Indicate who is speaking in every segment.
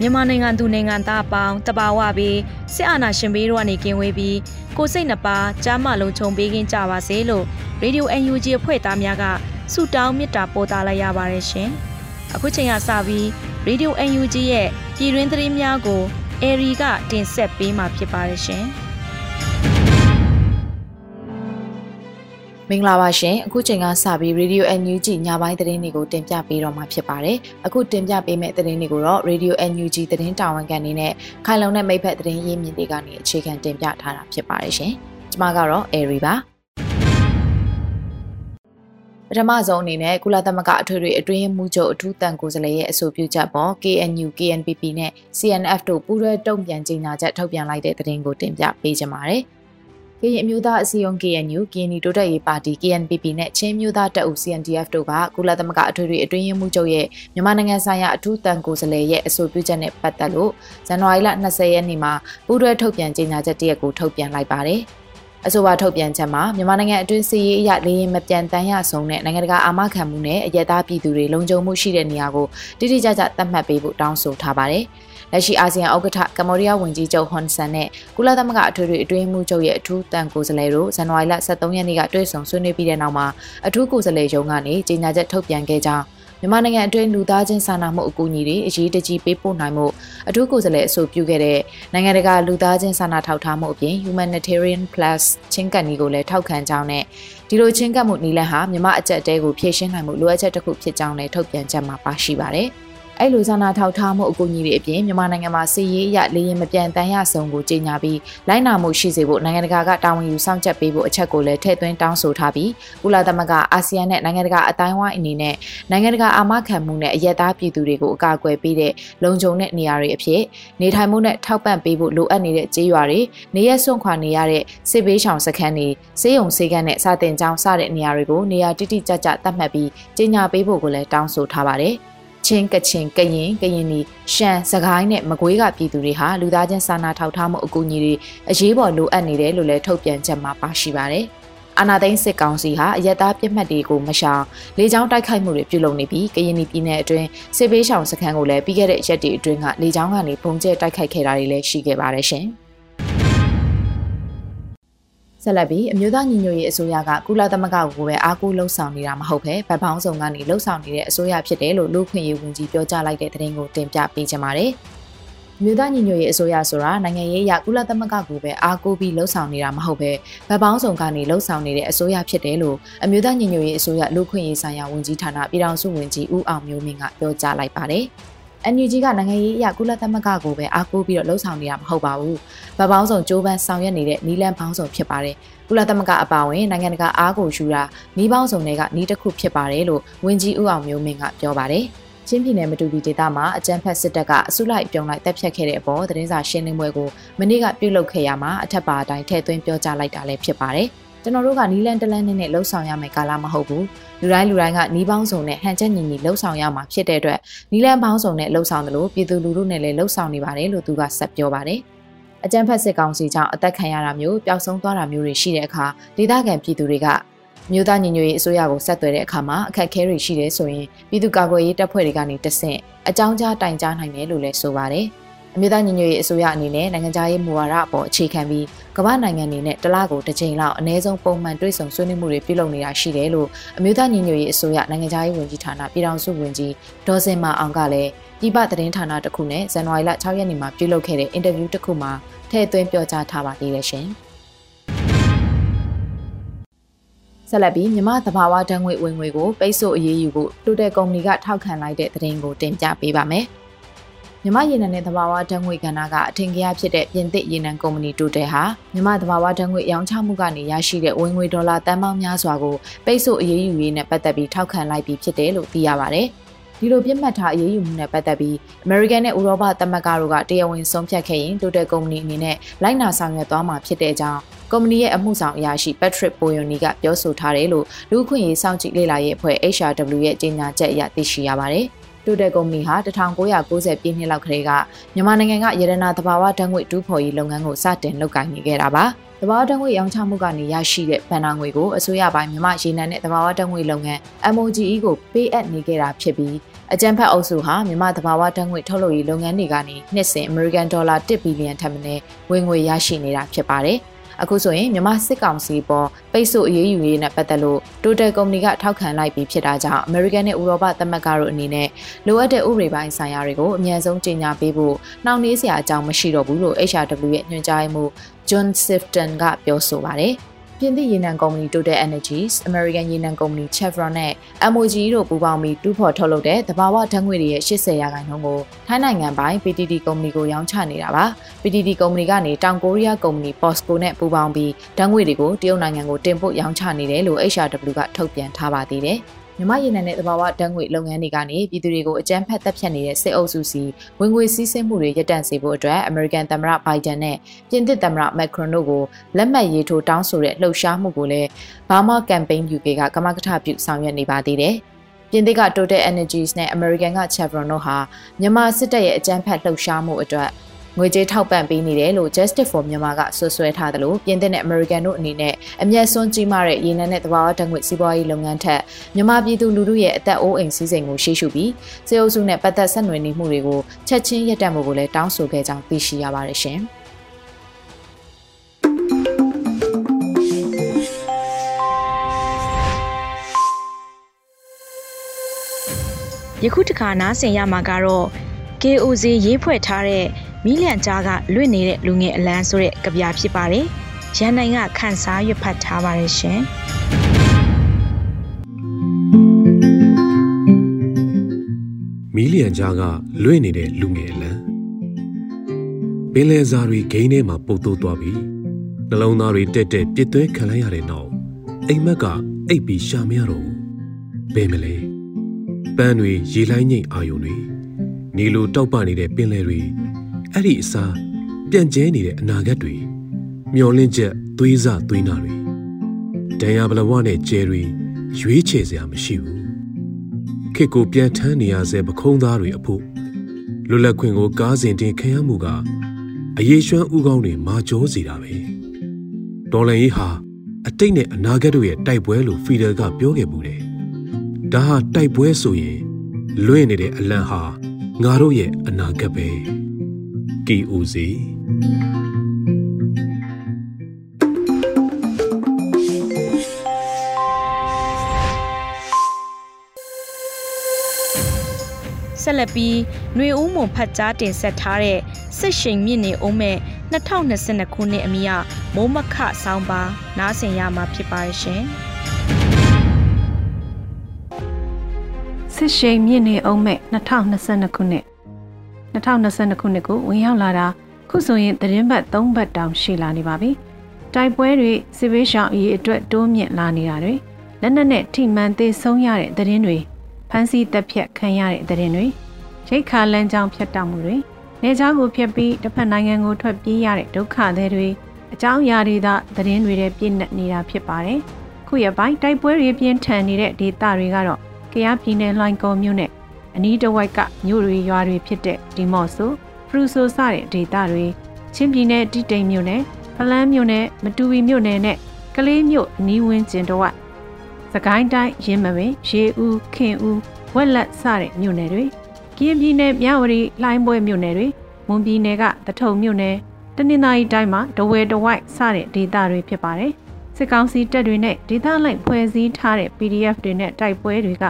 Speaker 1: မြန်မာနိုင်ငံသူနိုင်ငံသားအပေါင်းတဘာဝပြီးစစ်အာဏာရှင်ဘေးတို့ကနေကင်းဝေးပြီးကိုစိတ်နှပါကြားမလုံးခြုံပေးခြင်းကြပါစေလို့ရေဒီယို UNG အဖွဲ့သားများကဆုတောင်းမေတ္တာပို့သလိုက်ရပါတယ်ရှင်။အခုချိန်ကစပြီးရေဒီယို UNG ရဲ့ပြည်တွင်းသတင်းများကိုအေရီကတင်ဆက်ပေးမှာဖြစ်ပါတယ်ရှင်။
Speaker 2: မင်္ဂလာပါရှင်အခုချိန်ကစပြီး Radio NUG ညပိုင်းသတင်းတွေကိုတင်ပြပေးတော့မှာဖြစ်ပါတယ်အခုတင်ပြပေးမယ့်သတင်းတွေကိုတော့ Radio NUG သတင်းတာဝန်ခံနေနဲ့ခိုင်လုံတဲ့မိဖက်သတင်းရင်းမြစ်တွေကနေအခြေခံတင်ပြထားတာဖြစ်ပါတယ်ရှင်ကျွန်မကတော့ Airy ပါပထမဆုံးအနေနဲ့ကုလသမဂ္ဂအထွေထွေအတွင်းမှုချုပ်အထူးတန်ကိုယ်စားလှယ်ရဲ့အဆိုပြုချက်ပေါ် KNU, KNPP နဲ့ CNF တို့ပူးတွဲတုံ့ပြန်ကြေညာချက်ထုတ်ပြန်လိုက်တဲ့သတင်းကိုတင်ပြပေးကြပါမယ်။ ကရင်အမျိုးသားအစည်းအရုံး KNU ကရင်တိုးတက်ရေးပါတီ KNPP နဲ့ချင်းမျိုးသားတပ်ဦး CNDF တို့ကကုလသမဂ္ဂအထွေထွေအတွင်းရေးမှူးချုပ်ရဲ့မြန်မာနိုင်ငံဆိုင်ရာအထူးတန်ကိုယ်စားလှယ်ရဲ့အဆိုပြုချက်နဲ့ပတ်သက်လို့ဇန်နဝါရီလ20ရက်နေ့မှာပူးတွဲထုတ်ပြန်ကြေညာချက်တရက်ကိုထုတ်ပြန်လိုက်ပါတယ်။အဆိုပါထုတ်ပြန်ချက်မှာမြန်မာနိုင်ငံအတွင်းစီးရေးအရလေရင်မပြန်တမ်းရဆုံးတဲ့နိုင်ငံတကာအာမခံမှုနဲ့အယက်သားပြည်သူတွေလုံခြုံမှုရှိတဲ့နေရာကိုတိတိကျကျသတ်မှတ်ပေးဖို့တောင်းဆိုထားပါတယ်။ လက်ရှိအာဆီယံဥက္ကဋ္ဌကမ္ဘောဒီးယားဝန်ကြီးချုပ်ဟွန်ဆန်နဲ့ကုလသမဂ္ဂအထွေထွေအတွင်းမှုချုပ်ရဲ့အထူးတန်ကိုယ်စားလှယ်တို့ဇန်နဝါရီလ23ရက်နေ့ကတွေ့ဆုံဆွေးနွေးပြီးတဲ့နောက်မှာအထူးကိုယ်စားလှယ်ရုံးကနေကြေညာချက်ထုတ်ပြန်ခဲ့ကြောင်းမြန်မာနိုင်ငံအတွင်းလူသားချင်းစာနာမှုအကူအညီတွေအရေးတကြီးပေးပို့နိုင်မှုအထူးကိုယ်စားလှယ်အဆိုပြုခဲ့တဲ့နိုင်ငံတကာလူသားချင်းစာနာထောက်ထားမှုအပြင် Humanitarian Plus ချင်းကပ်နည်းကိုလည်းထောက်ခံကြောင်းနဲ့ဒီလိုချင်းကပ်မှုနည်းလမ်းဟာမြန်မာအကြက်တဲကိုဖြည့်ရှင်းနိုင်မှုလိုအပ်ချက်တစ်ခုဖြစ်ကြောင်းလည်းထုတ်ပြန်ချက်မှာပါရှိပါတယ်။ အဲ့လိုဇာနာထောက်ထားမှုအကူအညီတွေအပြင်မြန်မာနိုင်ငံမှာစီရေးအရလေရင်မပြန်တမ်းရဆုံးကိုကြေညာပြီးလိုက်နာမှုရှိစေဖို့နိုင်ငံတကာကတာဝန်ယူစောင့်ကြပ်ပေးဖို့အချက်ကိုလည်းထည့်သွင်းတောင်းဆိုထားပြီးကုလသမဂ္ဂအာဆီယံနဲ့နိုင်ငံတကာအတိုင်းအဝိုင်းအနေနဲ့နိုင်ငံတကာအာမခံမှုနဲ့အယက်သားပြည်သူတွေကိုအကာအကွယ်ပေးတဲ့လုံခြုံတဲ့နေရာတွေအဖြစ်နေထိုင်မှုနဲ့ထောက်ပံ့ပေးဖို့လိုအပ်နေတဲ့ကြေးရွာတွေနေရက်စွန့်ခွာနေရတဲ့စစ်ဘေးရှောင်စခန်းတွေစေယုံစေကန်းနဲ့စာတင်ကျောင်းစတဲ့နေရာတွေကိုနေရာတိတိကျကျသတ်မှတ်ပြီးကြေညာပေးဖို့ကိုလည်းတောင်းဆိုထားပါတယ်။ ချင်းကချင်ကရင်ကရင်နီရှမ်းစကိုင်းနဲ့မကွေးကပြည်သူတွေဟာလူသားချင်းစာနာထောက်ထားမှုအကူအညီတွေအရေးပေါ်လိုအပ်နေတယ်လို့လည်းထုတ်ပြန်ချက်မှာပါရှိပါတယ်။အာနာသိန်းစစ်ကောင်စီဟာအယက်သားပြစ်မှတ်တွေကိုမရှောင်လေကြောင်းတိုက်ခိုက်မှုတွေပြုလုပ်နေပြီးကရင်ပြည်နယ်အတွင်းစစ်ဘေးရှောင်စခန်းကိုလည်းပြီးခဲ့တဲ့ရက်တွေအတွင်းကလေကြောင်းကနေပုံကျဲတိုက်ခိုက်ခဲ့တာတွေလည်းရှိခဲ့ပါတယ်ရှင်။ ဆက်လက်ပြီးအမျိုးသားညီညွတ်ရေးအစိုးရကကုလသမဂ္ဂကိုပဲအားကိုးလှုံ့ဆော်နေတာမဟုတ်ပဲဗတ်ပေါင်းစုံကနေလှုံ့ဆော်နေတဲ့အစိုးရဖြစ်တယ်လို့လူခွင့်ရေးဝန်ကြီးပြောကြားလိုက်တဲ့သတင်းကိုတင်ပြပေးချင်ပါတယ်။မြို့သားညီညွတ်ရေးအစိုးရဆိုတာနိုင်ငံရေးအရကုလသမဂ္ဂကိုပဲအားကိုးပြီးလှုံ့ဆော်နေတာမဟုတ်ပဲဗတ်ပေါင်းစုံကနေလှုံ့ဆော်နေတဲ့အစိုးရဖြစ်တယ်လို့အမျိုးသားညီညွတ်ရေးအစိုးရလူခွင့်ရေးဆိုင်ရာဝန်ကြီးဌာနပြည်ထောင်စုဝန်ကြီးဦးအောင်မျိုးမင်းကပြောကြားလိုက်ပါတယ်။ NUG ကနိုင်ငံရေးအရကုလသမဂ္ဂကိုပဲအားကိုးပြီးတော့လှုံ့ဆော်နေတာမဟုတ်ပါဘူး။ဗပေါင်းဆောင်ကြိုးပမ်းဆောင်ရွက်နေတဲ့နီလန်ပေါင်းဆောင်ဖြစ်ပါတယ်။ကုလသမဂ္ဂအပါအဝင်နိုင်ငံတကာအားကိုယူတာနီးပေါင်းဆောင်တွေကနီးတစ်ခုဖြစ်ပါတယ်လို့ဝန်ကြီးဦးအောင်မျိုးမင်းကပြောပါတယ်။ချင်းပြည်နယ်မတူပီဒေသမှာအကြမ်းဖက်စစ်တပ်ကအစုလိုက်ပြုံလိုက်တပ်ဖြတ်ခဲ့တဲ့အပေါ်သတင်းစာရှင်းလင်းပွဲကိုမနေ့ကပြုလုပ်ခဲ့ရမှာအထက်ပါအတိုင်းထည့်သွင်းပြောကြားလိုက်တာလည်းဖြစ်ပါတယ်။ ကျွန်တော်တို့ကနီလန်တလန်နဲ့လှုပ်ဆောင်ရမယ်ကာလမဟုတ်ဘူးလူတိုင်းလူတိုင်းကနီးပေါင်းစုံနဲ့ဟန်ချက်ညီညီလှုပ်ဆောင်ရမှာဖြစ်တဲ့အတွက်နီလန်ပေါင်းစုံနဲ့လှုပ်ဆောင်တယ်လို့ပြည်သူလူထုနဲ့လည်းလှုပ်ဆောင်နေပါတယ်လို့သူကဆက်ပြောပါတယ်အကြံဖက်စစ်ကောင်စီကြောင့်အသက်ခံရတာမျိုးပျောက်ဆုံးသွားတာမျိုးတွေရှိတဲ့အခါဒေသခံပြည်သူတွေကမြို့သားညီညွတ်ရေးအစိုးရကိုဆက်သွယ်တဲ့အခါမှာအခက်အခဲတွေရှိတယ်ဆိုရင်ပြည်သူ့ကာကွယ်ရေးတပ်ဖွဲ့တွေကနေတဆင့်အကြောင်းကြားတိုင်ကြားနိုင်တယ်လို့လည်းဆိုပါတယ်။ အအမျိုးသားညီညွတ်ရေးအစိုးရအနေနဲ့နိုင်ငံခြားရေးမူဝါဒအပေါ်အခြေခံပြီးကမ္ဘာနိုင်ငံတွေနဲ့တလားကိုတစ်ချိန်လောက်အ ਨੇ ဆုံးပုံမှန်တွေ့ဆုံဆွေးနွေးမှုတွေပြုလုပ်နေတာရှိတယ်လို့အမျိုးသားညီညွတ်ရေးအစိုးရနိုင်ငံခြားရေးဝန်ကြီးဌာနပြည်ထောင်စုဝန်ကြီးဒေါ်စင်မာအောင်ကလည်းပြည်ပသတင်းဌာနတစ်ခုနဲ့ဇန်နဝါရီလ6ရက်နေ့မှာပြုလုပ်ခဲ့တဲ့အင်တာဗျူးတစ်ခုမှာထည့်သွင်းပြောကြားထားပါသေးတယ်ရှင်။ဆက်လက်ပြီးမြမသဘာဝဓာတ်ငွေဝင်ငွေကိုပိတ်ဆို့အရေးယူဖို့တိုတယ်ကုမ္ပဏီကထောက်ခံလိုက်တဲ့သတင်းကိုတင်ပြပေးပါမယ်။ မြမရေနံနဲ့သဘာဝဓာတ်ငွေကဏ္ဍကအထင်ကြီးဖြစ်တဲ့ပြင်သစ်ရေနံကုမ္ပဏီတိုတယ်ဟာမြမသဘာဝဓာတ်ငွေရောင်းချမှုကနေရရှိတဲ့ဝင်ငွေဒေါ်လာတန်ပေါင်းများစွာကိုပိတ်ဆို့အရေးယူရေးနဲ့ပတ်သက်ပြီးထောက်ခံလိုက်ပြီးဖြစ်တယ်လို့သိရပါတယ်။ဒီလိုပြစ်မှတ်ထားအရေးယူမှုနဲ့ပတ်သက်ပြီး American နဲ့ဥရောပသမဂ္ဂတို့ကတရားဝင်ဆုံးဖြတ်ခဲ့ရင် Total ကုမ္ပဏီအနေနဲ့လိုက်နာဆောင်ရွက်သွားမှာဖြစ်တဲ့အကြောင်းကုမ္ပဏီရဲ့အမှုဆောင်အရာရှိ Patrick Poyoni ကပြောဆိုထားတယ်လို့လူ့အခွင့်အရေးစောင့်ကြည့်လေ့လာရေးအဖွဲ့ HRW ရဲ့ကြေညာချက်အရသိရှိရပါတယ်။ တိုတယ်ကုမ္ပဏီဟာ1990ပြည့်နှစ်လောက်ကလေးကမြန်မာနိုင်ငံကရတနာသဘာဝဓာတ်ငွေတူးဖော်ရေးလုပ်ငန်းကိုစတင်လုပ်ကိုင်နေခဲ့တာပါ။သဘာဝဓာတ်ငွေရောင်းချမှုကနေရရှိတဲ့ဗန်နာငွေကိုအစိုးရပိုင်းမြန်မာရေနံနဲ့သဘာဝဓာတ်ငွေလုပ်ငန်း MOGE ကိုပေးအပ်နေခဲ့တာဖြစ်ပြီးအကြံဖတ်အုပ်စုဟာမြန်မာသဘာဝဓာတ်ငွေထုတ်လုပ်ရေးလုပ်ငန်းတွေကနေနှစ်စဉ် American Dollar 1ဘီလီယံထပ်မံဝင်ငွေရရှိနေတာဖြစ်ပါတယ်။ အခုဆိုရင်မြန်မာစစ်ကောင်စီပေါ်ပိတ်ဆို့အရေးယူရေးနဲ့ပတ်သက်လို့ Total ကုမ္ပဏီကထောက်ခံလိုက်ပြီးဖြစ်တာကြောင့် American နဲ့ဥရောပသမဂ္ဂတို့အနေနဲ့လိုအပ်တဲ့ဥပဒေပိုင်းဆိုင်ရာတွေကိုအမြန်ဆုံးကြေညာပေးဖို့နှောင့်နှေးစရာအကြောင်းမရှိတော့ဘူးလို့ HRW ရဲ့ညွှန်ကြားမှု John Sifton ကပြောဆိုပါတယ်။ပြင်သစ်ရေနံကုမ္ပဏီ Total Energies, American ရေနံကုမ္ပဏီ Chevron နဲ့ MOGE တို့ပူးပေါင်းပြီးတူးဖော်ထုတ်လုပ်တဲ့သဘာဝဓာတ်ငွေတွေရဲ့80ရာခိုင်နှုန်းကိုထိုင်းနိုင်ငံပိုင် PTT ကုမ္ပဏီကိုရောင်းချနေတာပါ။ PTT ကုမ္ပဏီကနေတောင်ကိုရီးယားကုမ္ပဏီ POSCO နဲ့ပူးပေါင်းပြီးဓာတ်ငွေတွေကိုတရုတ်နိုင်ငံကိုတင်ပို့ရောင်းချနေတယ်လို့ HRW ကထုတ်ပြန်ထားပါသေးတယ်။မြမရေနံနဲ့သဘာဝဓာတ်ငွေလုပ်ငန်းတွေကနေပြည်သူတွေကိုအကြမ်းဖက်တပ်ဖြတ်နေတဲ့စစ်အုပ်စုစီဝင်ငွေစည်းစိမ်မှုတွေရပ်တန့်စေဖို့အတွက်အမေရိကန်သမ္မတဘိုင်ဒန်နဲ့ပြင်သစ်သမ္မတမက်ခရွန်တို့ကိုလက်မှတ်ရေးထိုးတောင်းဆိုတဲ့လှုပ်ရှားမှုကိုလည်း Burma Campaign UK ကကမကထပြုဆောင်ရွက်နေပါသေးတယ်။ပြင်သစ်က Total Energies နဲ့ American က Chevron တို့ဟာမြန်မာစစ်တပ်ရဲ့အကြမ်းဖက်လှုပ်ရှားမှုအတွက် ငွေကြေးထောက်ပံ့ပေးနေတယ်လို့ Justice for Myanmar ကဆွဆွဲထားတယ်လို့ပြင်သစ်နဲ့ American တို့အနေနဲ့အမျက်စွန်းကြီးမားတဲ့ရေနံနဲ့သဘာဝဓာတ်ငွေစီးပွားရေးလုပ်ငန်းထက်မြန်မာပြည်သူလူထုရဲ့အသက်အိုးအိမ်စည်းစိမ်ကိုရှေ့ရှုပြီးစေအုပ်စုနဲ့ပတ်သက်ဆက်နွယ်နေမှုတွေကိုချက်ချင်းရပ်တန့်မှုကိုလည်းတောင်းဆိုခဲ့ကြောင်းသိရှိရပါတယ်ရှင်။
Speaker 1: ယခုတခါနားဆင်ရမှာကတော့ KOZ ရေးဖွဲ့ထားတဲ့ မီးလျံကြားကလွင့်နေတဲ့လူငယ်အလန်းဆိုတဲ့ကြပြဖြစ်ပါတယ်။ရန်နိုင်ကခန်းစားရွတ်ဖတ်ထားပါတယ်ရှင်။
Speaker 3: မီးလျံကြားကလွင့်နေတဲ့လူငယ်အလန်းပင်လယ်စာတွေဂိမ်းထဲမှာပုတ်သိုးသွားပြီးနှလုံးသားတွေတက်တက်ပြစ်သွဲခံလိုက်ရတဲ့နောက်အိမ်မက်ကအိပ်ပြီးရှာမရတော့ဘူးဘယ်မလဲပန်းတွေရေလိုင်းငိတ်အာယုံတွေနေလိုတောက်ပနေတဲ့ပင်လယ်တွေ အဲ့ဒီအစားပြန့်ကျဲနေတဲ့အနာဂတ်တွေမျောလင့်ချက်သွေးစသွေးနာတွေဒဏ်ရာဘလဝနဲ့ကျဲတွေရွေးချယ်စရာမရှိဘူးခေတ်ကိုပြန်ထမ်းနေရဆဲပခုံးသားတွေအဖို့လွတ်လပ်ခွင့်ကိုကားစဉ်တင်ခံရမှုကအရေးရွှမ်းဥကောင်းတွေမာကြောစေတာပဲဒေါ်လန်ရေးဟာအတိတ်နဲ့အနာဂတ်တို့ရဲ့တိုက်ပွဲလို့ဖီဒယ်ကပြောခဲ့မှုတယ်ဒါဟာတိုက်ပွဲဆိုရင်လွင့်နေတဲ့အလံဟာငါတို့ရဲ့အနာဂတ်ပဲ KOZ
Speaker 1: ဆက်လက်ပြီးຫນွေဦးမွန်ဖတ်ကြားတင်ဆက်ထားတဲ့စစ်ရှိန်မြင့်နေအောင်မဲ့2022ခုနှစ်အမိယမိုးမခဆောင်းပါနားဆင်ရမှာဖြစ်ပါရှင်
Speaker 4: စစ်ရှိန်မြင့်နေအောင်မဲ့2022ခုနှစ် 2022ခုနှစ်ကိုဝင်ရောက်လာတာခုဆိုရင်သတင်းပတ်3ပတ်တောင်ရှိလာနေပါပြီ။တိုက်ပွဲတွေစစ်ဘေးရှောင်အရေးအတွက်တိုးမြင့်လာနေတာတွေလက်နက်နဲ့ထိမှန်သေးဆုံးရတဲ့သတင်းတွေဖမ်းဆီးတပ်ဖြတ်ခံရတဲ့သတင်းတွေရိတ်ခါလမ်းကြောင်းဖြတ်တောက်မှုတွေနေကြားကိုဖျက်ပြီးတစ်ဖက်နိုင်ငံကိုထွက်ပြေးရတဲ့ဒုက္ခသည်တွေအကြောင်းအရာတွေသာသတင်းတွေထဲပြည့်နှက်နေတာဖြစ်ပါတယ်။ခုရပိုင်းတိုက်ပွဲတွေပြင်းထန်နေတဲ့ဒေသတွေကတော့ကယားပြည်နယ်လွိုင်ကော်မြို့နဲ့ အနီးတစ်ဝိုက်ကမြို့တွေရွာတွေဖြစ်တဲ့ဒီမော့ဆိုဖရူဆိုစတဲ့ဒေသတွေချင်းပြည်နယ်တိတိမ်မြို့နယ်ဖလန်းမြို့နယ်မတူဝီမြို့နယ်နဲ့ကလေးမြို့အနီးဝန်းကျင်တို့ကစကိုင်းတိုင်းရင်းမပင်ရေဦးခင်ဦးဝက်လက်စတဲ့မြို့နယ်တွေကရင်ပြည်နယ်မြဝတီလှိုင်းပွဲမြို့နယ်တွေမွန်ပြည်နယ်ကတထုံမြို့နယ်တနင်္သာရီတိုင်းမှာဒဝဲတဝိုက်စတဲ့ဒေသတွေဖြစ်ပါတယ်။စစ်ကောင်စီတပ်တွေနဲ့ဒေသလိုက်ဖွဲ့စည်းထားတဲ့ PDF တွေနဲ့တိုက်ပွဲတွေက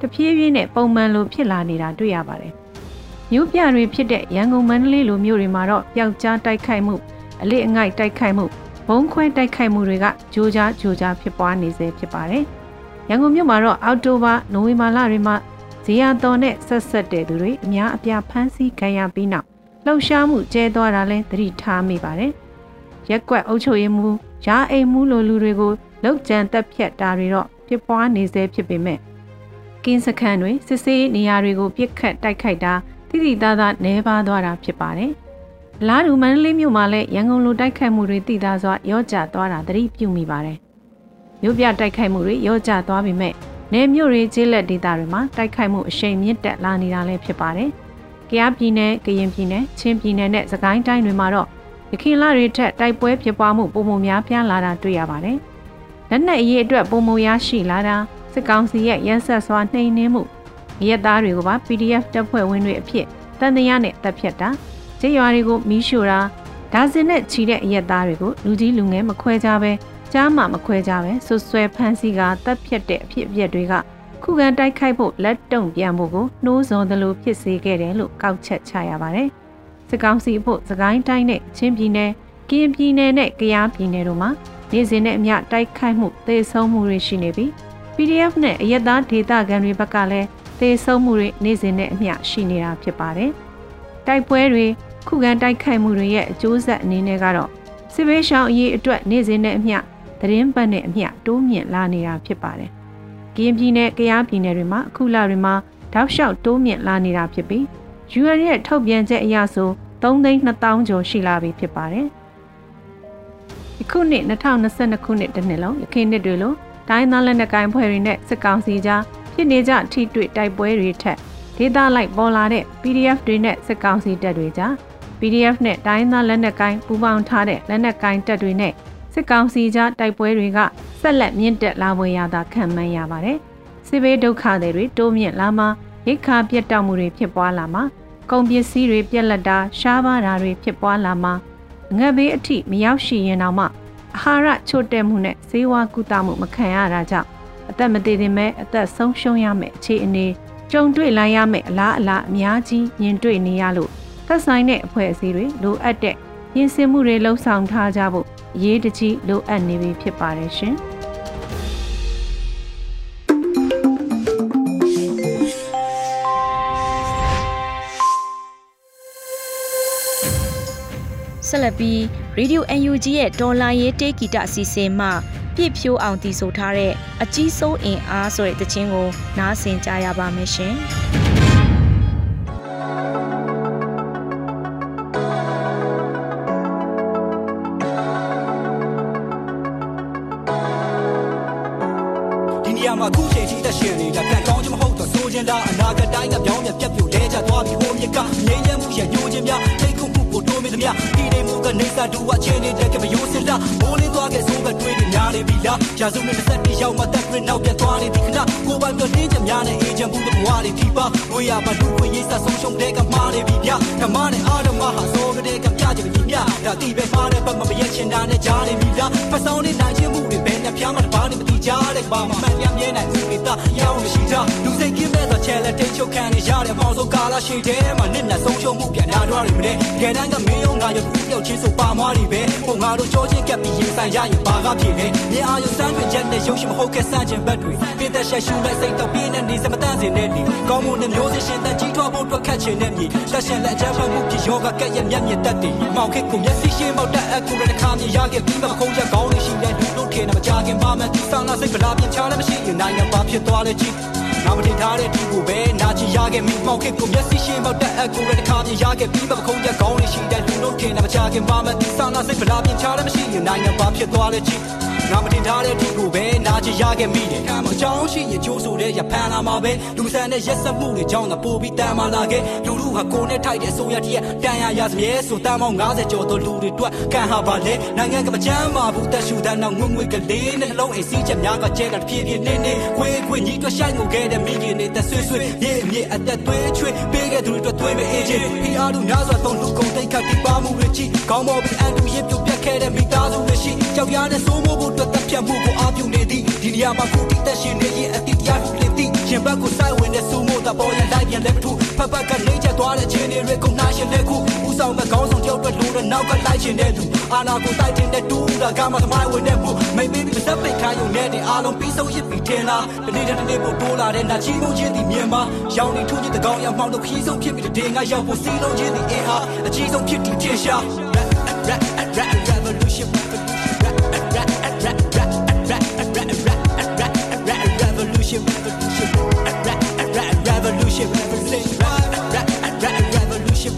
Speaker 4: တဖြည်းဖြည်းနဲ့ပုံမှန်လိုဖြစ်လာနေတာတွေ့ရပါတယ်။မြို့ပြတွေဖြစ်တဲ့ရန်ကုန်မန္တလေးလိုမြို့တွေမှာတော့ပျောက်ကြားတိုက်ခိုက်မှုအလေးအငိုက်တိုက်ခိုက်မှုဘုံခွဲတိုက်ခိုက်မှုတွေကကြိုးကြားကြိုးကြားဖြစ်ပွားနေစေဖြစ်ပါတယ်။ရန်ကုန်မြို့မှာတော့အောက်တိုဘာနိုဝင်ဘာလတွေမှာဇေယျတော်နဲ့ဆက်ဆက်တဲ့သူတွေအများအပြားဖမ်းဆီးခံရပြီးနောက်လှုပ်ရှားမှုကျဲသွားတာလဲသတိထားမိပါတယ်။ရက်ကွက်အုပ်ချုပ်ရေးမှုရာအိမ်မှုလိုလူတွေကိုလောက်ကြံတက်ဖြတ်တာတွေတော့ဖြစ်ပွားနေစေဖြစ်ပေမဲ့ ကင်းစခန်းတွေစစ်ဆေးနေရာတွေကိုပြစ်ခတ်တိုက်ခိုက်တာတိတိသားသားနှဲပါသွားတာဖြစ်ပါတယ်။လာဒူမန္တလေးမြို့မှာလည်းရန်ကုန်လိုတိုက်ခိုက်မှုတွေတည်သားစွာရော့ကျသွားတာသတိပြုမိပါတယ်။မြို့ပြတိုက်ခိုက်မှုတွေရော့ကျသွားပေမဲ့နေမြို့တွေကျေးလက်ဒေသတွေမှာတိုက်ခိုက်မှုအရှိန်မြင့်တက်လာနေတာလည်းဖြစ်ပါတယ်။ကယားပြည်နယ်၊ကရင်ပြည်နယ်၊ချင်းပြည်နယ်နဲ့စကိုင်းတိုင်းတွေမှာတော့ရခိုင်လတွေထက်တိုက်ပွဲဖြစ်ပွားမှုပုံမှန်များပြားလာတာတွေ့ရပါတယ်။လက်နက်အရေးအတွက်ပုံမှန်ရရှိလာတာ စစ်ကောင်စီရဲ့ရန်ဆက်စွာနှိမ်နင်းမှုရဲသားတွေကိုပါ PDF တပ်ဖွဲ့ဝင်တွေအဖြစ်တန်တရားနဲ့တပ်ဖြတ်တာကျေးရွာတွေကိုမီးရှို့တာဒါဇင်နဲ့ချီတဲ့ရဲသားတွေကိုလူကြီးလူငယ်မခွဲကြဘဲကြားမှမခွဲကြပဲဆွဆွဲဖမ်းဆီးကတပ်ဖြတ်တဲ့အဖြစ်အပျက်တွေကခုခံတိုက်ခိုက်ဖို့လက်တုံပြန်ဖို့ကိုနှိုးဆော်သလိုဖြစ်စေခဲ့တယ်လို့ကောက်ချက်ချရပါတယ်။စစ်ကောင်စီဖို့စကိုင်းတိုင်းနဲ့ချင်းပြည်နယ်၊ကရင်ပြည်နယ်နဲ့ကယားပြည်နယ်တို့မှာနေစဉ်နဲ့အမျှတိုက်ခိုက်မှုသေဆုံးမှုတွေရှိနေပြီး PDF နဲ့အရက်သားဒေသခံတွေဘက်ကလည်းသေဆုံးမှုတွေနေစဉ်နဲ့အမျှရှိနေတာဖြစ်ပါတယ်။တိုက်ပွဲတွေခုခံတိုက်ခိုက်မှုတွေရဲ့အကျိုးဆက်အနေနဲ့ကတော့စစ်ဘေးရှောင်အရေးအတွက်နေစဉ်နဲ့အမျှသတင်းပတ်နဲ့အမျှတိုးမြင့်လာနေတာဖြစ်ပါတယ်။ကရင်ပြည်နယ်၊ကယားပြည်နယ်တွေမှာအခုလတွေမှာတောက်လျှောက်တိုးမြင့်လာနေတာဖြစ်ပြီး UN ရဲ့ထုတ်ပြန်ချက်အရဆို3သိန်း2000ကျော်ရှိလာပြီဖြစ်ပါတယ်။ဒီခုနှစ်2022ခုနှစ်တနှစ်လုံးရခိုင်နှစ်တွေလို တိုင်းသားလက်နက်ကိုင်ဖွဲ့တွေနဲ့စစ်ကောင်စီကြားဖြစ်နေကြထိတွေ့တိုက်ပွဲတွေထက်ဒေသလိုက်ပေါ်လာတဲ့ PDF တွေနဲ့စစ်ကောင်စီတပ်တွေကြား PDF နဲ့တိုင်းသားလက်နက်ကိုင်ပူးပေါင်းထားတဲ့လက်နက်ကိုင်တပ်တွေနဲ့စစ်ကောင်စီကြားတိုက်ပွဲတွေကဆက်လက်မြင့်တက်လာပွဲရတာခံမှန်းရပါတယ်။စစ်ဘေးဒုက္ခတွေတိုးမြင့်လာမှရိတ်ခါပြတ်တောက်မှုတွေဖြစ်ပွားလာမှကုန်ပစ္စည်းတွေပြက်လက်တာရှားပါးတာတွေဖြစ်ပွားလာမှငတ်ဘေးအထိမရောက်ရှိရင်တော့မှ အာဟာရချို့တဲ့မှုနဲ့ဈေးဝါကုသမှုမခံရတာကြောင့်အသက်မသေးသေးမဲ့အသက်ဆုံးရှုံးရမယ့်အခြေအနေကြုံတွေ့လာရမယ့်အလားအလာအများကြီးမြင်တွေ့နေရလို့သက်ဆိုင်တဲ့အဖွဲ့အစည်းတွေလိုအပ်တဲ့ပြင်ဆင်မှုတွေလှုံ့ဆော်ထားကြဖို့အရေးတကြီးလိုအပ်နေပြီဖြစ်ပါတယ်ရှင်။
Speaker 1: ဆက်လက်ပြီး Radio UNG ရဲ့ဒေါ်လာရေးတေးဂီတအစီအစဉ်မှပြည့်ဖြိုးအောင်တည်ဆိုထားတဲ့အကြီးဆုံးအင်အားဆိုတဲ့တခြင်းကို နားဆင်ကြရပါမယ်ရှင်။
Speaker 5: မှာခုချိန်ထိသက်ရှင်နေတာကံကောင်းခြင်းမဟုတ်တော့ဆိုခြင်းလားအနာဂတ်တိုင်းကပြောင်းပြပြတ်ပြိုလဲကျသွားပြီးဟိုမြစ်ကငြိမ်းချမ်းမှုရဲ့ညှို့ခြင်းများ ထိတ်ခုမှုကိုတိုးမင်းသမျှဒီနေမှုကနေစာတူဝချင်းနေတဲ့ကမယိုးစင်လားမိုးလင်းသွားခဲ့ဆိုးဘတွေးတွေများနေပြီလားရာစုနဲ့တစ်ဆက်ရောက်မှတက်ပြနောက်ပြတ်သွားနေပြီခဏကိုပိုင်ပြောတင်းချင်များနဲ့အေဂျင့်ဘူးတော့ဘဝတွေထိပါဝေးရပါလူတွေရေးစာဆုံးရှုံးတဲ့ကမှားနေပြီဗျဓမ္မနဲ့အာရမဟာဆိုကြတဲ့ကပြချင်ပြီမြဒါတိပဲမှားတဲ့ဘက်မှာမရက်ချင်တာနဲ့ကြားနေပြီလားဖတ်ဆောင်နေနိုင်ခြင်းမှုတွေဘယ်နှပြားမှတပါးနေမတိကြတဲ့ဘာမှမှန်ရမြဲနိုင်သူတွေတာရောင်းနေရှိတာလူစိတ်ကင်းမဲ့သောချဲလက်တိတ်ချုပ်ခံနေရတဲ့မောင်ဆုံးကာလရှိတဲ့မှာနစ်နဲ့ဆုံးရှုံးမှုပြန်လာတော့ရမတဲ့ကဲတန်းကမင်းရောငါရုပ်ကူးပြောက်ချင်းဆိုပါမွားတွေပဲဟိုငါတို့ကြောချင်းကပ်ပြီးရင်ဆိုင်ရရင်ဘာကဖြစ်လဲမြင်အာရုံစမ်းတွေချက်နဲ့ရုပ်ရှင်မဟုတ်ခဲ့စမ်းခြင်းဘက်တွေပြည့်တဲ့ရှက်ရှူမဲ့စိတ်တော့ပြင်းနေနေစမတန့်စင်တဲ့ဒီကောင်းမှုနဲ့မျိုးစရှင်တဲ့ကြီးထွားဖို့အတွက်ခတ်ချင်တဲ့မြေလက်ရှင်လက်အချမ်းဖတ်မှုဖြစ်ယောဂကက်ရဲ့မျက်မြင်တက်တယ်မောင်ခစ်ကိုမျက်စိရှင်းမောက်တက်အကူရတဲ့ခါမြင်ရခဲ့ပြီးမှခုံးချက်ကောင်းနေရှိတဲ့လူတို့ထင်တယ်မကြခင်ပါမယ်ဒီဆောင်လာစိတ်ဗလာပြချားလည်းမရှိရင်နိုင်ငံပါဖြစ်သွားလဲကြည့် ငါမတင်ထားတဲ့ဒီကိုပဲနာချီရခဲ့မိမောက်ခစ်ကိုမျက်စိရှင်းမောက်တက်အကူရတဲ့ခါမြင်ရခဲ့ပြီးမှခုံးချက်ကောင်းနေရှိတဲ့လူတို့ထင်တယ်မကြခင်ပါမယ်ဒီဆောင်လာစိတ်ဗလာပြချားလည်းမရှိရင်နိုင်ငံပါဖြစ်သွားလဲကြည့် ငါမတင်ထားတဲ့ဒီကိုပဲနာချရခဲ့မိတယ်အကြောင်းရှိရင်ချိုးဆိုတဲ့ရဖန်လာမှာပဲလူမဆန်တဲ့ရက်စက်မှုတွေကြောင့်သာပို့ပြီးတန်မာလာခဲ့လူလူဟာကိုနဲ့ထိုက်တဲ့ဆိုရတည်းတန်ရရစမြဲဆိုတန်ပေါင်း90ကျော်သောလူတွေတွက်ကန်ဟာပါလေနိုင်ငံကမချမ်းပါဘူးတက်ရှူတဲ့နောက်ငွေငွေကလေးနဲ့နှလုံးအိမ်စီးချက်များကကျဲကတပြေးပြေးနေနေခွေးခွေးညီတွက်ဆိုင်ငိုခဲ့တဲ့မိခင်တွေတက်ဆွေးဆွေးရေမြေအသက်သွေးချွေးပေးခဲ့သူတွေတွက်သွေးမဲ့အေးချင်းဒီအားတို့များစွာသုံးလူကုန်တိတ်ခတ်ဒီပါမှုတွေချီကောင်းပေါ်ပြီးအန်တူရစ်ပြုတ်ပြတ် ခဲ့တဲ့မိသားစုတွေရှိကြောက်ရတဲ့စိုးမိုးဖို့အတွက်တက်ပြတ်မှုကိုအားပြုနေသည်ဒီနေရာမှာကိုတိတက်ရှင်နေရင်အတိတရားထုလေသည်ရှင်ဘက်ကိုစိုက်ဝင်တဲ့စူမိုးတာပေါ်ရလိုက်ပြန်လက်ပထူဖက်ဖက်ကနေချက်သွားတဲ့ချင်းတွေကိုနှာရှင်တဲ့ခုဦးဆောင်မဲ့ခေါင်းဆောင်တယောက်အတွက်လိုတဲ့နောက်ကလိုက်ချင်တဲ့သူအာနာကိုတိုက်တင်တဲ့တူတာကမှသမိုင်းဝင်တဲ့မှုမိတ်ဘေဘီစက်ပိတ်ခိုင်းုံနဲ့တင်အားလုံးပြီးဆုံးရစ်ပြီးထင်လားတနေ့တစ်နေ့ပို့တိုးလာတဲ့နာချီးကုန်ချင်းဒီမြန်မာရောင်နေထုံးချင်းတကောင်ရောက်မှောင်တော့ခီးဆုံးဖြစ်ပြီးတဲ့ငါရောက်ဖို့စီးလုံးချင်းဒီအင်အားအကြီးဆုံးဖြစ်ပြီးထင်ရှား rap rap rap revolution revolution revolution revolution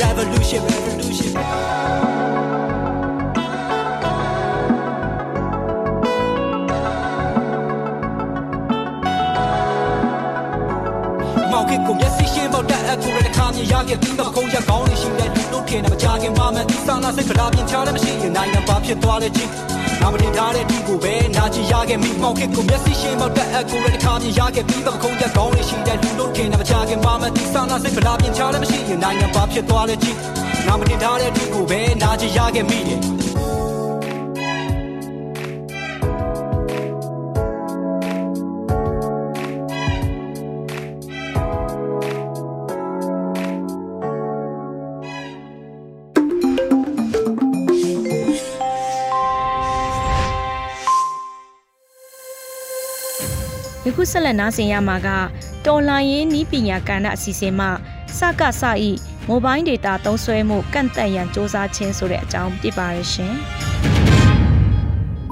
Speaker 5: revolution revolution မောင်ခေကိုမျက်စိရှင်းပေါက်တက်အကူရတဲ့ခါမြင်ရခဲ့ပြီးတော့ခုံးရကောင်းနေရှိတဲ့ လူတို့ထင်တယ်မကြခင်ပါမယ်ဒီဆောင်လာစိတ်ကလာပြင်ချတယ်မရှိရင်နိုင်ငံပါဖြစ်သွားတဲ့ချင်းငါမတင်ထားတဲ့ဒီကိုပဲနာချရခဲ့မိမောင်ခေကိုမျက်စိရှင်းပေါက်တက်အကူရတဲ့ခါမြင်ရခဲ့ပြီးတော့ခုံးရကောင်းနေရှိတဲ့လူတို့ထင်တယ်မကြခင်ပါမယ်ဒီဆောင်လာစိတ်ကလာပြင်ချတယ်မရှိရင်နိုင်ငံပါဖြစ်သွားတဲ့ချင်းငါမတင်ထားတဲ့ဒီကိုပဲနာချရခဲ့မိတယ်
Speaker 1: ဆက်လက်နားဆင်ရမှာကတော်လိုင်းရင်နီးပညာကဏ္ဍအစီအစဉ်မှစကစဤမိုဘိုင်းဒေတာသုံးစွဲမှုကန့်သက်ရန်စ조사ခြင်းဆိုတဲ့အကြောင်းပြပါရရှင်။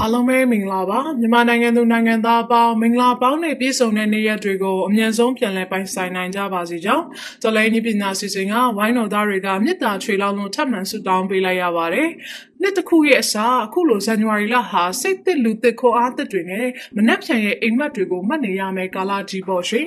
Speaker 6: အားလုံးပဲမင်္ဂလာပါမြန်မာနိုင်ငံသူနိုင်ငံသားအပေါင်းမင်္ဂလာပေါင်းနဲ့ပြည့်စုံတဲ့နေ့ရက်တွေကိုအမြန်ဆုံးပြန်လည်ပိုင်ဆိုင်နိုင်ကြပါစေကြောင်းတော်လိုင်းဤပညာစီစဉ်ကဝိုင်းတော်သားတွေကမေတ္တာချွေလောင်းလို့ထပ်မံဆုတောင်းပေးလိုက်ရပါတယ် နှစ်တစ်ခုရဲ့အစားအခုလိုဇန်နဝါရီလဟာစိတ်သစ်လူသစ်ခေါ်အားသစ်တွေနဲ့မနှက်ဖြန်ရဲ့အိမ်မက်တွေကိုမှတ်နေရမယ်ကာလကြီးပေါ့ရှင်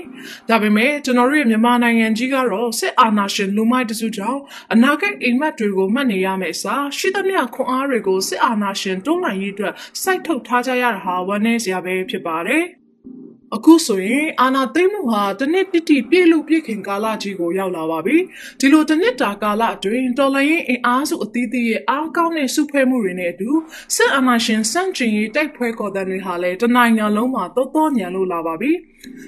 Speaker 6: ဒါပေမဲ့ကျွန်တော်တို့ရဲ့မြန်မာနိုင်ငံကြီးကတော့စစ်အာဏာရှင်လူမိုက်တစုကြောင့်အနာဂတ်အိမ်မက်တွေကိုမှတ်နေရမယ်အစားရှိသမျှခွန်အားတွေကိုစစ်အာဏာရှင်တွန်းလှန်ရေးအတွက်စိုက်ထုတ်ထားကြရတာဟာဝမ်းနည်းစရာပဲဖြစ်ပါတယ် အခုဆိုရင်အာနာသိမ့်မှုဟာတစ်နှစ်တိတိပြည့်လို့ပြည့်ခင်ကာလကြီးကိုရောက်လာပါပြီဒီလိုတစ်နှစ်တာကာလအတွင်းတော်လိုင်းရင်အင်အားစုအသီးသီးရဲ့အားကောင်းတဲ့စုဖွဲ့မှုတွေနဲ့အတူစစ်အာဏာရှင်စန့်ကျင်ရေးတိုက်ပွဲခေါ်တဲ့တွေဟာလည်းတနိုင်ငံလုံးမှာတောတောညံလို့လာပါပြီ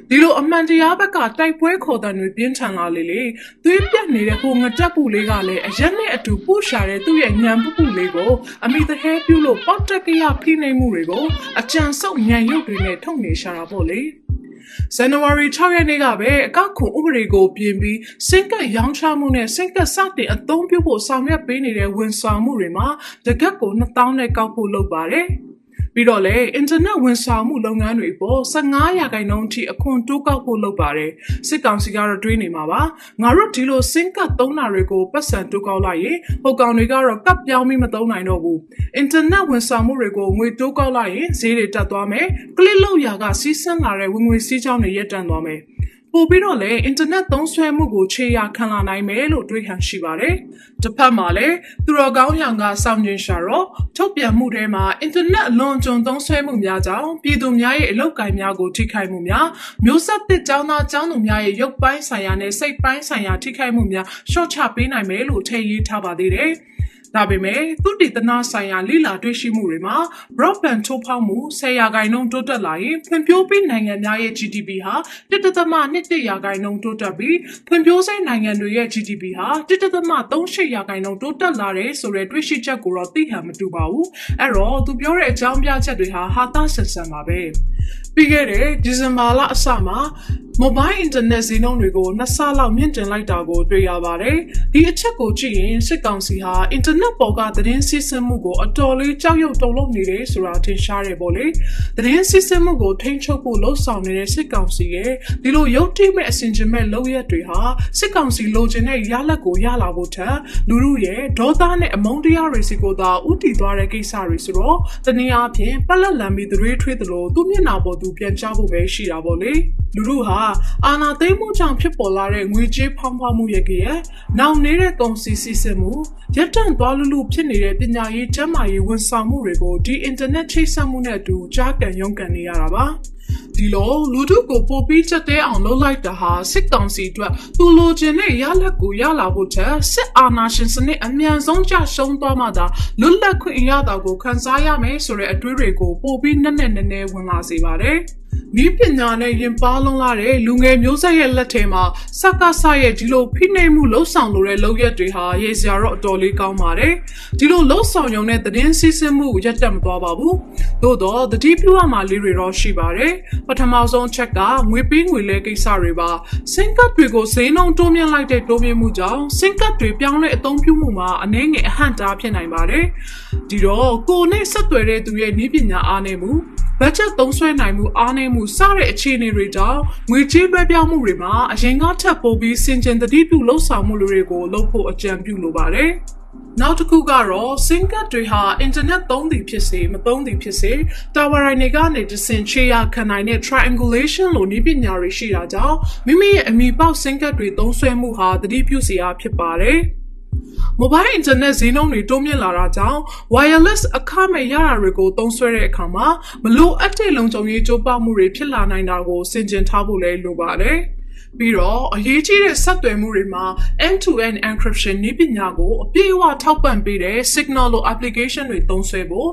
Speaker 6: ဒီလိုအမှန်တရားဘက်ကတိုက်ပွဲခေါ်တဲ့တွေပြင်းထန်လာလေလေသွေးပြတ်နေတဲ့ဟိုငတက်ပူလေးကလည်းအရက်နဲ့အတူပို့ရှာတဲ့သူ့ရဲ့ညံပူပူလေးကိုအမိသဟဲပြုလို့ပေါက်တက်ကရဖိနှိပ်မှုတွေကိုအကြံဆုပ်ညံရုပ်တွေနဲ့ထုတ်နေရှာတာပေါ့လေဇန်နဝါရီ6ရက်နေ့ကပဲအကောက်ခွန်ဥပဒေကိုပြင်ပြီးစိတ်ကပ်ရောင်းချမှုနဲ့စိတ်ကပ်စတင်အသုံးပြုဖို့ဆောင်ရွက်ပေးနေတဲ့ဝန်ဆောင်မှုတွေမှာတကက်ကို2000နဲ့ကောက်ဖို့လုပ်ပါတယ်။ ပြီးတော့လေအင်တာနက်ဝန်ဆောင်မှုလုပ်ငန်းတွေပေါ်15ရာခိုင်နှုန်းအထိအခွန်တိုးကောက်ဖို့လုပ်ပါတယ်စစ်ကောင်စီကတော့တွေးနေမှာပါငါတို့ဒီလိုစင်ကတ်သုံးတာတွေကိုပတ်စံတိုးကောက်လိုက်ရင်ဟိုကောင်တွေကတော့ကပ်ပြောင်းပြီးမသုံးနိုင်တော့ဘူးအင်တာနက်ဝန်ဆောင်မှုတွေကိုငွေတိုးကောက်လိုက်ရင်ဈေးတွေတက်သွားမယ်ကလစ်လောက်ရာကစီးဆင်းလာတဲ့ဝင်ငွေစည်းကြောင်းတွေရပ်တန့်သွားမယ် ပို့ပြီးတော့လည်းအင်တာနက်သုံးစွဲမှုကိုခြေရာခံလာနိုင်မယ်လို့တွေးခံရှိပါတယ်။တစ်ဖက်မှာလည်းသူတော်ကောင်းရောင်ကစောင့်ကျဉ်ရှာတော့ထုတ်ပြန်မှုထဲမှာအင်တာနက်အလွန်ကျွံသုံးစွဲမှုများကြောင့်ပြည်သူများရဲ့အလုပ်ကိုင်များကိုထိခိုက်မှုများမျိုးဆက်သစ်ကျောင်းသားကျောင်းသူများရဲ့ရုပ်ပိုင်းဆိုင်ရာနဲ့စိတ်ပိုင်းဆိုင်ရာထိခိုက်မှုများရှော့ချပေးနိုင်မယ်လို့ထည့်ရေးထားပါသေးတယ်။ ဒါပေမဲ့သုတေသနဆိုင်ရာလိလာတွေ့ရှိမှုတွေမှာ broadband ထိုးဖောက်မှု10ရာခိုင်နှုန်းတိုးတက်လာရင်ဖွံ့ဖြိုးပြီးနိုင်ငံများရဲ့ GDP ဟာ1.2ရာခိုင်နှုန်းတိုးတက်ပြီးဖွံ့ဖြိုးဆဲနိုင်ငံတွေရဲ့ GDP ဟာ1.38ရာခိုင်နှုန်းတိုးတက်လာတယ်ဆိုတဲ့တွေ့ရှိချက်ကိုတော့သိဟန်မတူပါဘူးအဲ့တော့သူပြောတဲ့အကြောင်းပြချက်တွေဟာဟာသဆန်ဆန်ပါပဲ ပြီးခဲ့တဲ့ဒီဇင်ဘာလအစမှာ mobile internet ဈေးနှုန်းတွေကိုနှစ်ဆလောက်မြင့်တင်လိုက်တာကိုတွေ့ရပါတယ်။ဒီအချက်ကိုကြည့်ရင်စစ်ကောင်စီဟာ internet ပေါ်ကသတင်းစီးဆင်းမှုကိုအတော်လေးကြောက်ရွံ့တုန်လှုပ်နေတယ်ဆိုတာထင်ရှားတယ်ပေါ့လေ။သတင်းစီးဆင်းမှုကိုထိန်းချုပ်ဖို့လှုံ့ဆော်နေတဲ့စစ်ကောင်စီရဲ့ဒီလိုရုပ်တိမဲ့အစင်ချင်မဲ့လုပ်ရက်တွေဟာစစ်ကောင်စီလိုချင်တဲ့ရလဒ်ကိုရလာဖို့ထက်လူမှုရဲ့ဒေါသနဲ့အမုန်းတရားတွေစီကိုသာဥတီသွားတဲ့ကိစ္စတွေဆိုတော့တနည်းအားဖြင့်ပလက်လန်ပြီးသွေးထွေးသလိုသူ့မျက်နှာပေါ်သူပြန်ချဖို့ပဲရှိတာပေါ့လေလူတို့ဟာအာနာသိမ်းမှုကြောင့်ဖြစ်ပေါ်လာတဲ့ငွေကြေးဖောင်းဖွားမှုရဲ့ကရဲ့နောက်နေတဲ့ကုန်စည်စီးဆင်းမှုရပ်တန့်သွားလူလူဖြစ်နေတဲ့ပညာရေးကျန်းမာရေးဝန်ဆောင်မှုတွေကိုဒီအင်တာနက်ချိတ်ဆက်မှုနဲ့အတူကြားကန်ရုံးကန်နေရတာပါ ဒီလိုလူတို့ကိုပို့ပြီးချက်တဲအောင်လုပ်လိုက်တာဟာစစ်ကောင်စီအတွက်သူလိုချင်တဲ့ရလက်ကိုရလာဖို့ချက်စစ်အာဏာရှင်စနစ်အမြန်ဆုံးကြရှုံးသွားမှသာလွတ်လပ်ခွင့်ရတာကိုခန်းစားရမယ်ဆိုတဲ့အတွေးတွေကိုပို့ပြီးနက်နက်နဲနဲဝင်လာစေပါတယ်။နီးပညာနဲ့ရင်ပါလုံးလာတဲ့လူငယ်မျိုးဆက်ရဲ့လက်ထဲမှာစက္ကဆရဲ့ဒီလိုဖိနှိပ်မှုလှုပ်ဆောင်လိုတဲ့လုပ်ရက်တွေဟာရေစရာတော့အတော်လေးကောင်းပါတယ်။ဒီလိုလှုပ်ဆောင်ရုံနဲ့သတင်းစီးဆင်းမှုရက်တက်မသွားပါဘူး။သို့တော့တတိပြုရမှာလေးတွေတော့ရှိပါတယ်။ပထမဆုံးချက်ကငွေပေးငွေလဲကိစ္စတွေပါ။စင်ကတ်တွေကိုဈေးနှုန်းတိုးမြင့်လိုက်တဲ့တိုးမြင့်မှုကြောင့်စင်ကတ်တွေပြောင်းလဲအသုံးပြုမှုမှာအနည်းငယ်အဟန့်တားဖြစ်နိုင်ပါတယ်။ဒီတော့ကိုနဲ့ဆက်သွယ်တဲ့သူရဲ့နည်းပညာအားနည်းမှု ဘတ်ဂျက်သုံးစွဲနိုင်မှုအားနည်းမှုစတဲ့အခြေအနေတွေကြောင့်ငွေကြေးလွှဲပြောင်းမှုတွေမှာအရင်ကထပ်ပိုပြီးစင်ကြင်တတိပြုလှုပ်ဆောင်မှုတွေကိုလုပ်ဖို့အကြံပြုလိုပါတယ်။နောက်တစ်ခုကတော့ SIM card တွေဟာ internet သုံးသည်ဖြစ်စေမသုံးသည်ဖြစ်စေ tower တွေကနေတဆင်ချေရခံနိုင်တဲ့ triangulation လို့နည်းပညာတွေရှိတာကြောင့်မိမိရဲ့အမီပေါက် SIM card တွေသုံးစွဲမှုဟာတတိပြုစရာဖြစ်ပါတယ်။ mobile internet ဈေးနှုန်းတွေတိုးမြင့်လာတာကြောင့် wireless အခမဲ့ရတာတွေကိုသုံးစွဲတဲ့အခါမှာမလိုအပ်တဲ့လုံခြုံရေးကြိုးပမ်းမှုတွေဖြစ်လာနိုင်တာကိုစင်ကြင်ထားဖို့လည်းလိုပါတယ်။ ပြီးတော့အရေးကြီးတဲ့ဆက်သွယ်မှုတွေမှာ end-to-end encryption နည်းပညာကိုအပြည့်အဝထောက်ပံ့ပေးတဲ့ signal လို application တွေသုံးစွဲဖို့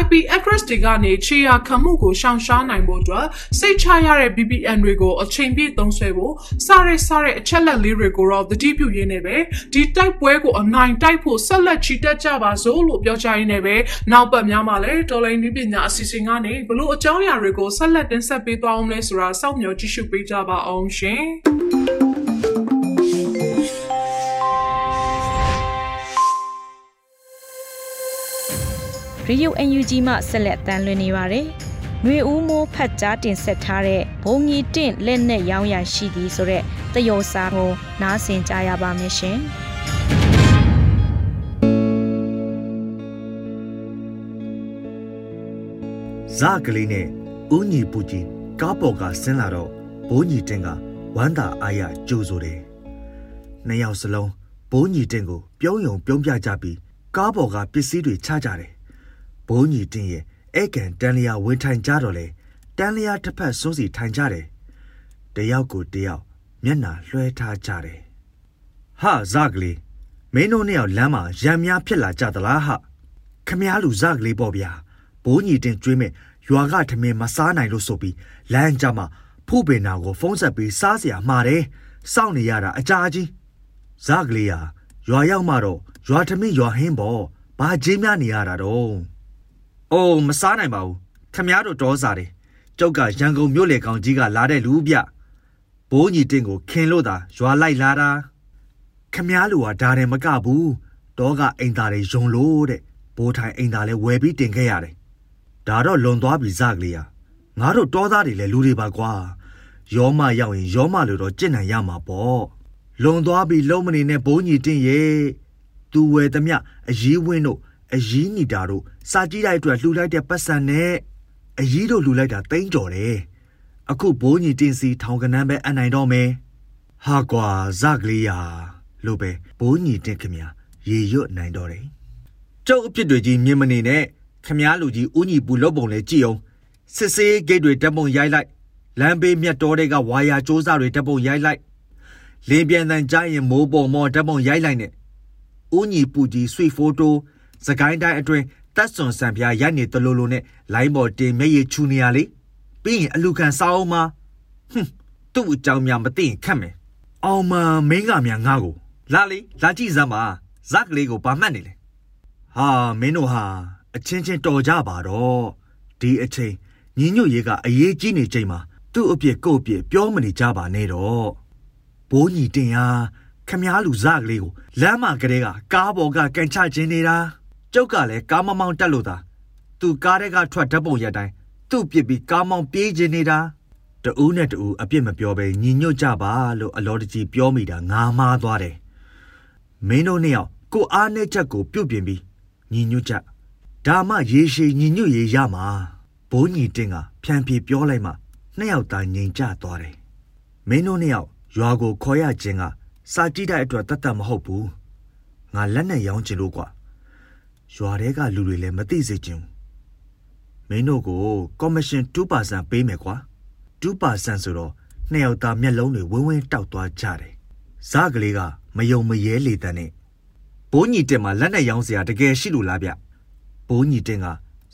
Speaker 6: IP address တွေကနေခြေရာခံမှုကိုရှောင်ရှားနိုင်ဖို့အတွက်စိတ်ချရတဲ့ VPN တွေကိုအချိန်ပြည့်သုံးစွဲဖို့စတဲ့စတဲ့အချက်လက်လေးတွေကိုတော့တတိပြုရင်းနဲ့ပဲဒီတိုက်ပွဲကိုအနိုင်တိုက်ဖို့ဆက်လက်ချီတက်ကြပါစို့လို့ပြောချရင်းနဲ့ပဲနောက်ပတ်များမှာလည်းတော်လိုင်းနည်းပညာအစီအစဉ်ကနေဘလို့အကြောင်းအရာတွေကိုဆက်လက်တင်ဆက်ပေးသွားအောင်လဲဆိုတာစောင့်မျှော်ကြည့်ရှုပေးကြပါအောင်ရှင်။
Speaker 1: Radio UNG မှဆက်လက်တမ်းလွှင့်နေပါတယ်။ຫນွေဦးမိုးဖတ်ကြားတင်ဆက်ထားတဲ့ဘုံကြီးတင့်လက်နဲ့ရောင်းရရှိသည်ဆိုတဲ့တယောစာကိုနားဆင်ကြရပါမယ်ရှင်။
Speaker 7: ဇကလေးနဲ့ဦးညီပူကြီးကားပေါ်ကဆင်းလာတော့ဘိုးညီတင်ကဝမ်းသာအားရကြိုးဆိုတယ်။နှစ်ယောက်စလုံးဘိုးညီတင်ကိုပြုံးယုံပြုံးပြကြပြီးကားပေါ်ကပစ္စည်းတွေချကြတယ် ဘိုးညီတင်းရဲ့ဧကန်တန်လျာဝင်ထိုင်ကြတော့လေတန်လျာတစ်ဖက်စွန်းစီထိုင်ကြတယ်တယောက်ကိုတယောက်မျက်နှာလွှဲထားကြတယ်ဟာဇကလေးမင်းတို့နှစ်ယောက်လမ်းမှာရံများဖြစ်လာကြသလားဟခမားလူဇကလေးပေါ့ဗျာဘိုးညီတင်ကျွေးမဲ့ရွာကထမင်းမစားနိုင်လို့ဆိုပြီးလမ်းကြမှာဖုပင်နာကိုဖုံးဆက်ပြီးစားเสียမှာတယ်စောင့်နေရတာအကြာကြီးဇကလေးဟာရွာရောက်မှတော့ရွာထမင်းရွာဟင်းပေါ့ဘာကြီးများနေရတာတော့။ အိုးမစားနိုင်ပါဘူး။ခမားတို့တော်စားတယ်။ကျုပ်ကရန်ကုန်မြို့လေကောင်ကြီးကလာတဲ့လူဗျ။ဘိုးညီတင်းကိုခင်လို့သာရွာလိုက်လာတာ။ခမားလူကဒါတယ်မကဘူး။တောကအိမ်သားတွေယုံလို့တဲ့။ဘိုးထိုင်အိမ်သားလဲဝယ်ပြီးတင်ခဲ့ရတယ်။ဒါတော့လွန်သွားပြီစကလေးอ่ะ။ငါတို့တောသားတွေလဲလူတွေပါကွာ။ရောမရောက်ရင်ရောမလို့တော့ကြင့်နိုင်ရမှာပေါ့။လွန်သွားပြီလုံးမနေနဲ့ဘိုးညီတင်းရဲ့။သူဝယ်သမျှအရေးဝင်းတို့ အကြီးနီတာတို့စာကြည့်လိုက်အတွက်လှူလိုက်တဲ့ပတ်စံနဲ့အကြီးတို့လှူလိုက်တာတိမ့်ကြော်တယ်အခုဘိုးညီတင်စီထောင်ကနန်းပဲအနိုင်တော့မယ်ဟာကွာဇကလေးယာလို့ပဲဘိုးညီတင်ခင်ဗျာရေရွတ်နိုင်တော့တယ်ကျုပ်အဖြစ်တွေကြီးမြင်မနေနဲ့ခမားလူကြီးဦးညီပူလုပ်ပုံလဲကြည့်အောင်စစ်စေးဂိတ်တွေတက်ပုံရိုက်လိုက်လမ်းဘေးမြတ်တော်တွေကဝါယာစ조사တွေတက်ပုံရိုက်လိုက်လင်းပြန်တန်ကြရင်မိုးပုံမော်တက်ပုံရိုက်လိုက်နဲ့ဦးညီပူကြီးဆွေဖိုတို စကိုင်းတိုင်းအတွင်းတက်စွန်စံပြားရိုက်နေတလူလူနဲ့လိုင်းပေါ်တင်မျက်ရည်ချူနေရလေပြီးရင်အလူခံစားအောင်မဟွန်းသူ့အကြောင်းများမသိရင်ခတ်မယ်အောင်မမင်းကများငါ့ကိုလာလေလာကြည့်စမ်းပါဇက်ကလေးကိုဗာမှတ်နေလေဟာမင်းတို့ဟာအချင်းချင်းတော်ကြပါတော့ဒီအချိန်ညီညွတ်ရေးကအရေးကြီးနေချိန်မှာသူ့အပြစ်ကိုယ့်အပြစ်ပြောမနေကြပါနဲ့တော့ဘိုးညီတင်ဟာခမားလူဇကလေးကိုလမ်းမှာကလေးကကားပေါ်ကကန်ချခြင်းနေတာ ကျုပ်ကလည်းကားမမောင်းတက်လို့သာသူကားထဲကထွက်ဓာတ်ပုံရက်တိုင်းသူ့ပြစ်ပြီးကားမောင်းပြေးခြင်းနေတာတူးနဲ့တူးအပြစ်မပြောဘဲညီညွတ်ကြပါလို့အလောတကြီးပြောမိတာငါမှားသွားတယ်မင်းတို့နှစ်ယောက်ကိုအားနဲ့ချက်ကိုပြုတ်ပြင်ပြီးညီညွတ်ကြဒါမှရေရှည်ညီညွတ်ရေးရမှာဘိုးညီတင်ကဖြန်ပြေပြောလိုက်မှနှစ်ယောက်သားငြိမ်ကြသွားတယ်မင်းတို့နှစ်ယောက်ရွာကိုခေါ်ရခြင်းကစာကြည့်တဲ့အတွက်တတ်တတ်မဟုတ်ဘူးငါလက်နဲ့ရောင်းချင်လို့ကွာ ရွာထဲကလူတွေလည်းမသိစေချင်ဘူးမင်းတို့ကိုကော်မရှင်2%ပေးမယ်ကွာ2%ဆိုတော့နှစ်ယောက်သားမျက်လုံးတွေဝင်းဝင်းတောက်သွားကြတယ်ဇာကလေးကမယုံမရဲလေတဲ့နဲ့ဘိုးညီတင်မှာလက်နဲ့ရောင်းစရာတကယ်ရှိလို့လားဗျဘိုးညီတင်က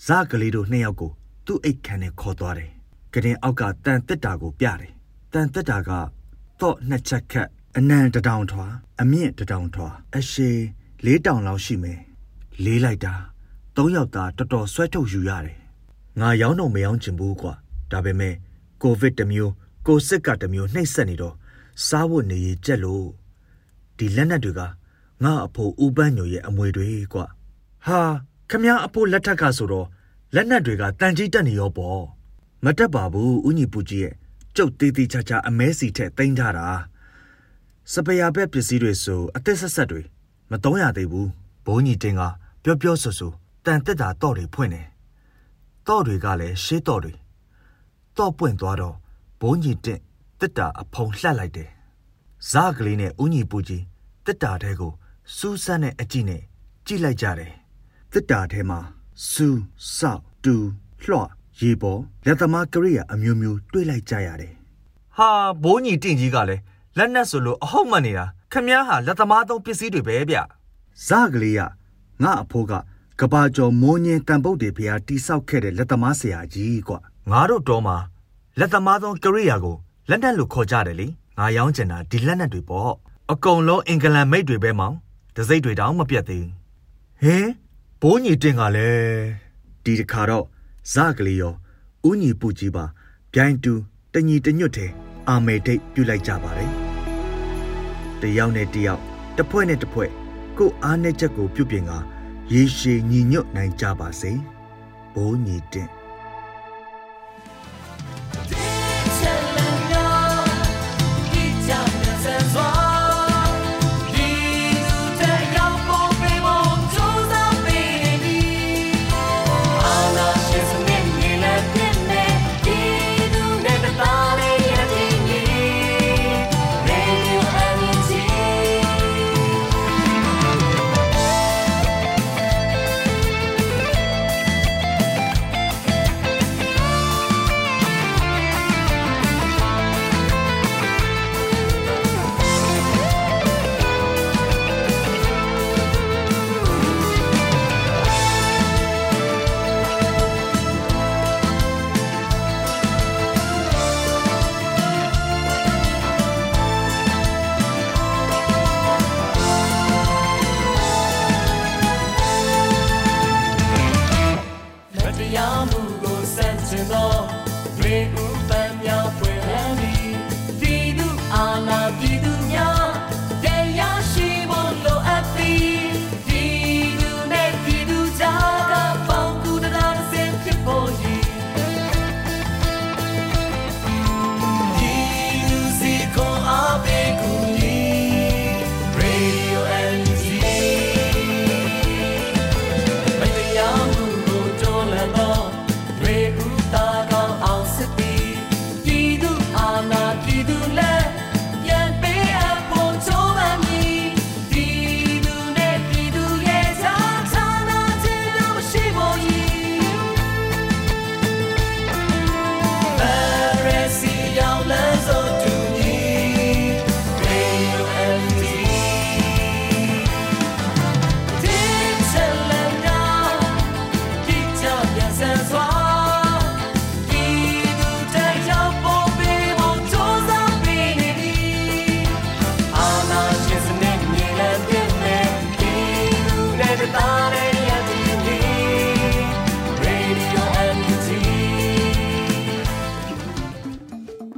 Speaker 7: ဇာကလေးတို့နှစ်ယောက်ကိုသူ့အိတ်ခမ်းနဲ့ခေါ်သွားတယ်ကရင်အောက်ကတန်တက်တာကိုပြတယ်တန်တက်တာကတော့နှစ်ချက်ခက်အနံတတောင်ထွာ အမြင့်တတောင်ထွာ အရှိလေးတောင်လောက်ရှိမယ် လေးလိုက်တာသုံးယောက်သားတော်တော်ဆွဲထုတ်ယူရတယ်ငါရောင်းတော့မရောင်းချင်ဘူးကွာဒါပေမဲ့ကိုဗစ်တစ်မျိုးကိုစစ်ကတစ်မျိုးနှိပ်စက်နေတော့စားဖို့နေရကြက်လို့ဒီလက်နက်တွေကငါအဖိုးဦးပန်းညိုရဲ့အမွေတွေကွာဟာခမ ्या အဖိုးလက်ထက်ကဆိုတော့လက်နက်တွေကတန်ကြီးတက်နေရောပေါ့မတက်ပါဘူးဦးညီပူကြီးရဲ့ကျုပ်သေးသေးချာချာအမဲစီထက်တင်ထားတာစပယ်ဘက်ပစ္စည်းတွေဆိုအသက်ဆက်ဆက်တွေမတုံးရသေးဘူးဘိုးညီတင်က ပြောပြောဆိုဆိုတန်တက်တာတော့တွေဖွင့်တယ်တော့တွေကလည်းရှေးတော့တွေတော့ပွင့်သွားတော့ဘိုးညီတင်တက်တာအဖုံလှက်လိုက်တယ်ဇာကလေးနဲ့ဦးညီပူကြီးတက်တာတဲကိုစူးစမ်းတဲ့အကြည့်နဲ့ကြည့်လိုက်ကြတယ်တက်တာထဲမှာစူးဆောက်တူလှော့ရေပေါ်လက်သမားကရိယာအမျိုးမျိုးတွေ့လိုက်ကြရတယ်ဟာဘိုးညီတင့်ကြီးကလည်းလက်နက်ဆိုလို့အဟုတ်မှနေတာခမည်းဟာလက်သမားသုံးပစ္စည်းတွေပဲဗျဇာကလေးက ငါအဖိုးကကဘာကျော်မိုးညင်းတန်ပုတ်တွေဖျားတိဆောက်ခဲ့တဲ့လက်သမားဆရာကြီးကွငါတို့တော့မှာလက်သမားသုံးကရိယာကိုလက်နက်လို့ခေါ်ကြတယ်လေငါရောင်းချင်တာဒီလက်နက်တွေပေါ့အကုန်လုံးအင်္ဂလန်မိတ်တွေပဲမောင်တစိမ့်တွေတောင်မပြတ်သေးဟင်ဘိုးညီတင်ကလည်းဒီတခါတော့ဇကလေးရောဦးညီပူကြီးပါပြိုင်တူတညီတညွတ်တဲ့အာမေဒိတ်ပြုလိုက်ကြပါတယ်တယောက်နဲ့တယောက်တစ်ဖွဲ့နဲ့တစ်ဖွဲ့ကိုအားနဲ့ချက်ကိုပြုပြင်က ရေရှည်ညီညွတ်နိုင်ကြပါစေဘိုးညီတင်